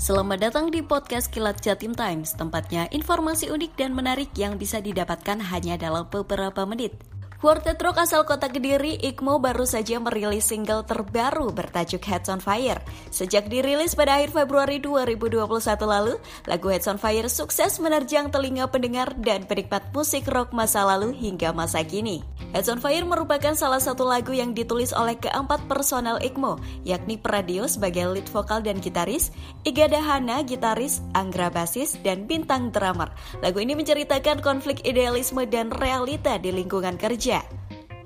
Selamat datang di podcast Kilat Jatim Times, tempatnya informasi unik dan menarik yang bisa didapatkan hanya dalam beberapa menit. Quartet rock asal kota Kediri, Ikmo baru saja merilis single terbaru bertajuk Heads on Fire. Sejak dirilis pada akhir Februari 2021 lalu, lagu Heads on Fire sukses menerjang telinga pendengar dan penikmat musik rock masa lalu hingga masa kini. Heads on Fire merupakan salah satu lagu yang ditulis oleh keempat personel Ikmo, yakni Pradio sebagai lead vokal dan gitaris, Iga Dahana gitaris, Anggra basis, dan Bintang drummer. Lagu ini menceritakan konflik idealisme dan realita di lingkungan kerja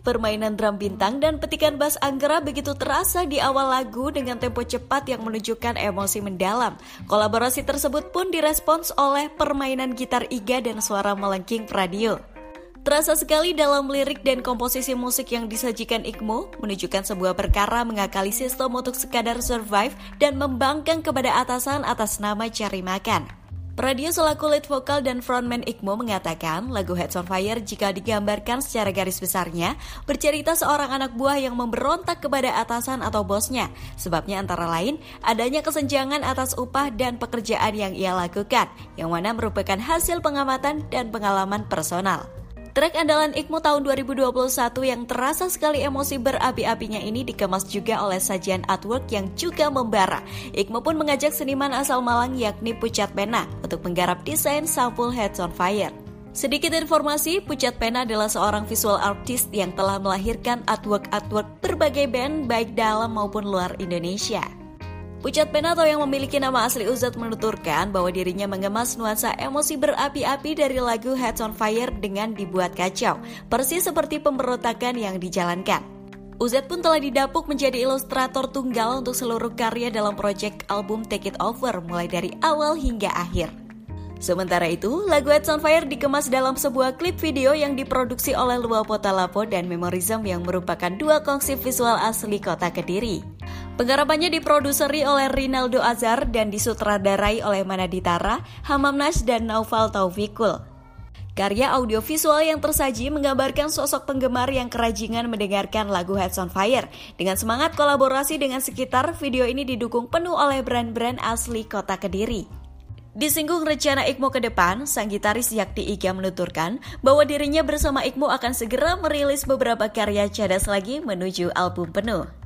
Permainan drum bintang dan petikan bass Anggra begitu terasa di awal lagu dengan tempo cepat yang menunjukkan emosi mendalam. Kolaborasi tersebut pun direspons oleh permainan gitar Iga dan suara melengking radio. Terasa sekali dalam lirik dan komposisi musik yang disajikan Ikmo menunjukkan sebuah perkara mengakali sistem untuk sekadar survive dan membangkang kepada atasan atas nama cari makan. Pradio selaku lead vokal dan frontman Ikmo mengatakan lagu Heads on Fire jika digambarkan secara garis besarnya bercerita seorang anak buah yang memberontak kepada atasan atau bosnya. Sebabnya antara lain adanya kesenjangan atas upah dan pekerjaan yang ia lakukan yang mana merupakan hasil pengamatan dan pengalaman personal. Track andalan Ikmo tahun 2021 yang terasa sekali emosi berapi-apinya ini dikemas juga oleh sajian artwork yang juga membara. Ikmo pun mengajak seniman asal Malang yakni Pucat Pena untuk menggarap desain sampul Heads on Fire. Sedikit informasi, Pucat Pena adalah seorang visual artist yang telah melahirkan artwork-artwork berbagai band baik dalam maupun luar Indonesia. Pucat Penato yang memiliki nama asli Uzat menuturkan bahwa dirinya mengemas nuansa emosi berapi-api dari lagu Heads on Fire dengan dibuat kacau, persis seperti pemberontakan yang dijalankan. Uzet pun telah didapuk menjadi ilustrator tunggal untuk seluruh karya dalam proyek album Take It Over mulai dari awal hingga akhir. Sementara itu, lagu Heads on Fire dikemas dalam sebuah klip video yang diproduksi oleh Luau Potalapo dan Memorism yang merupakan dua kongsi visual asli kota Kediri. Penggarapannya diproduseri oleh Rinaldo Azhar dan disutradarai oleh Manaditara, Hamam Nash, dan Naufal Taufikul. Karya audiovisual yang tersaji menggambarkan sosok penggemar yang kerajingan mendengarkan lagu Heads on Fire. Dengan semangat kolaborasi dengan sekitar, video ini didukung penuh oleh brand-brand asli kota Kediri. Disinggung rencana Ikmo ke depan, sang gitaris Yakti Iga menuturkan bahwa dirinya bersama Ikmo akan segera merilis beberapa karya cadas lagi menuju album penuh.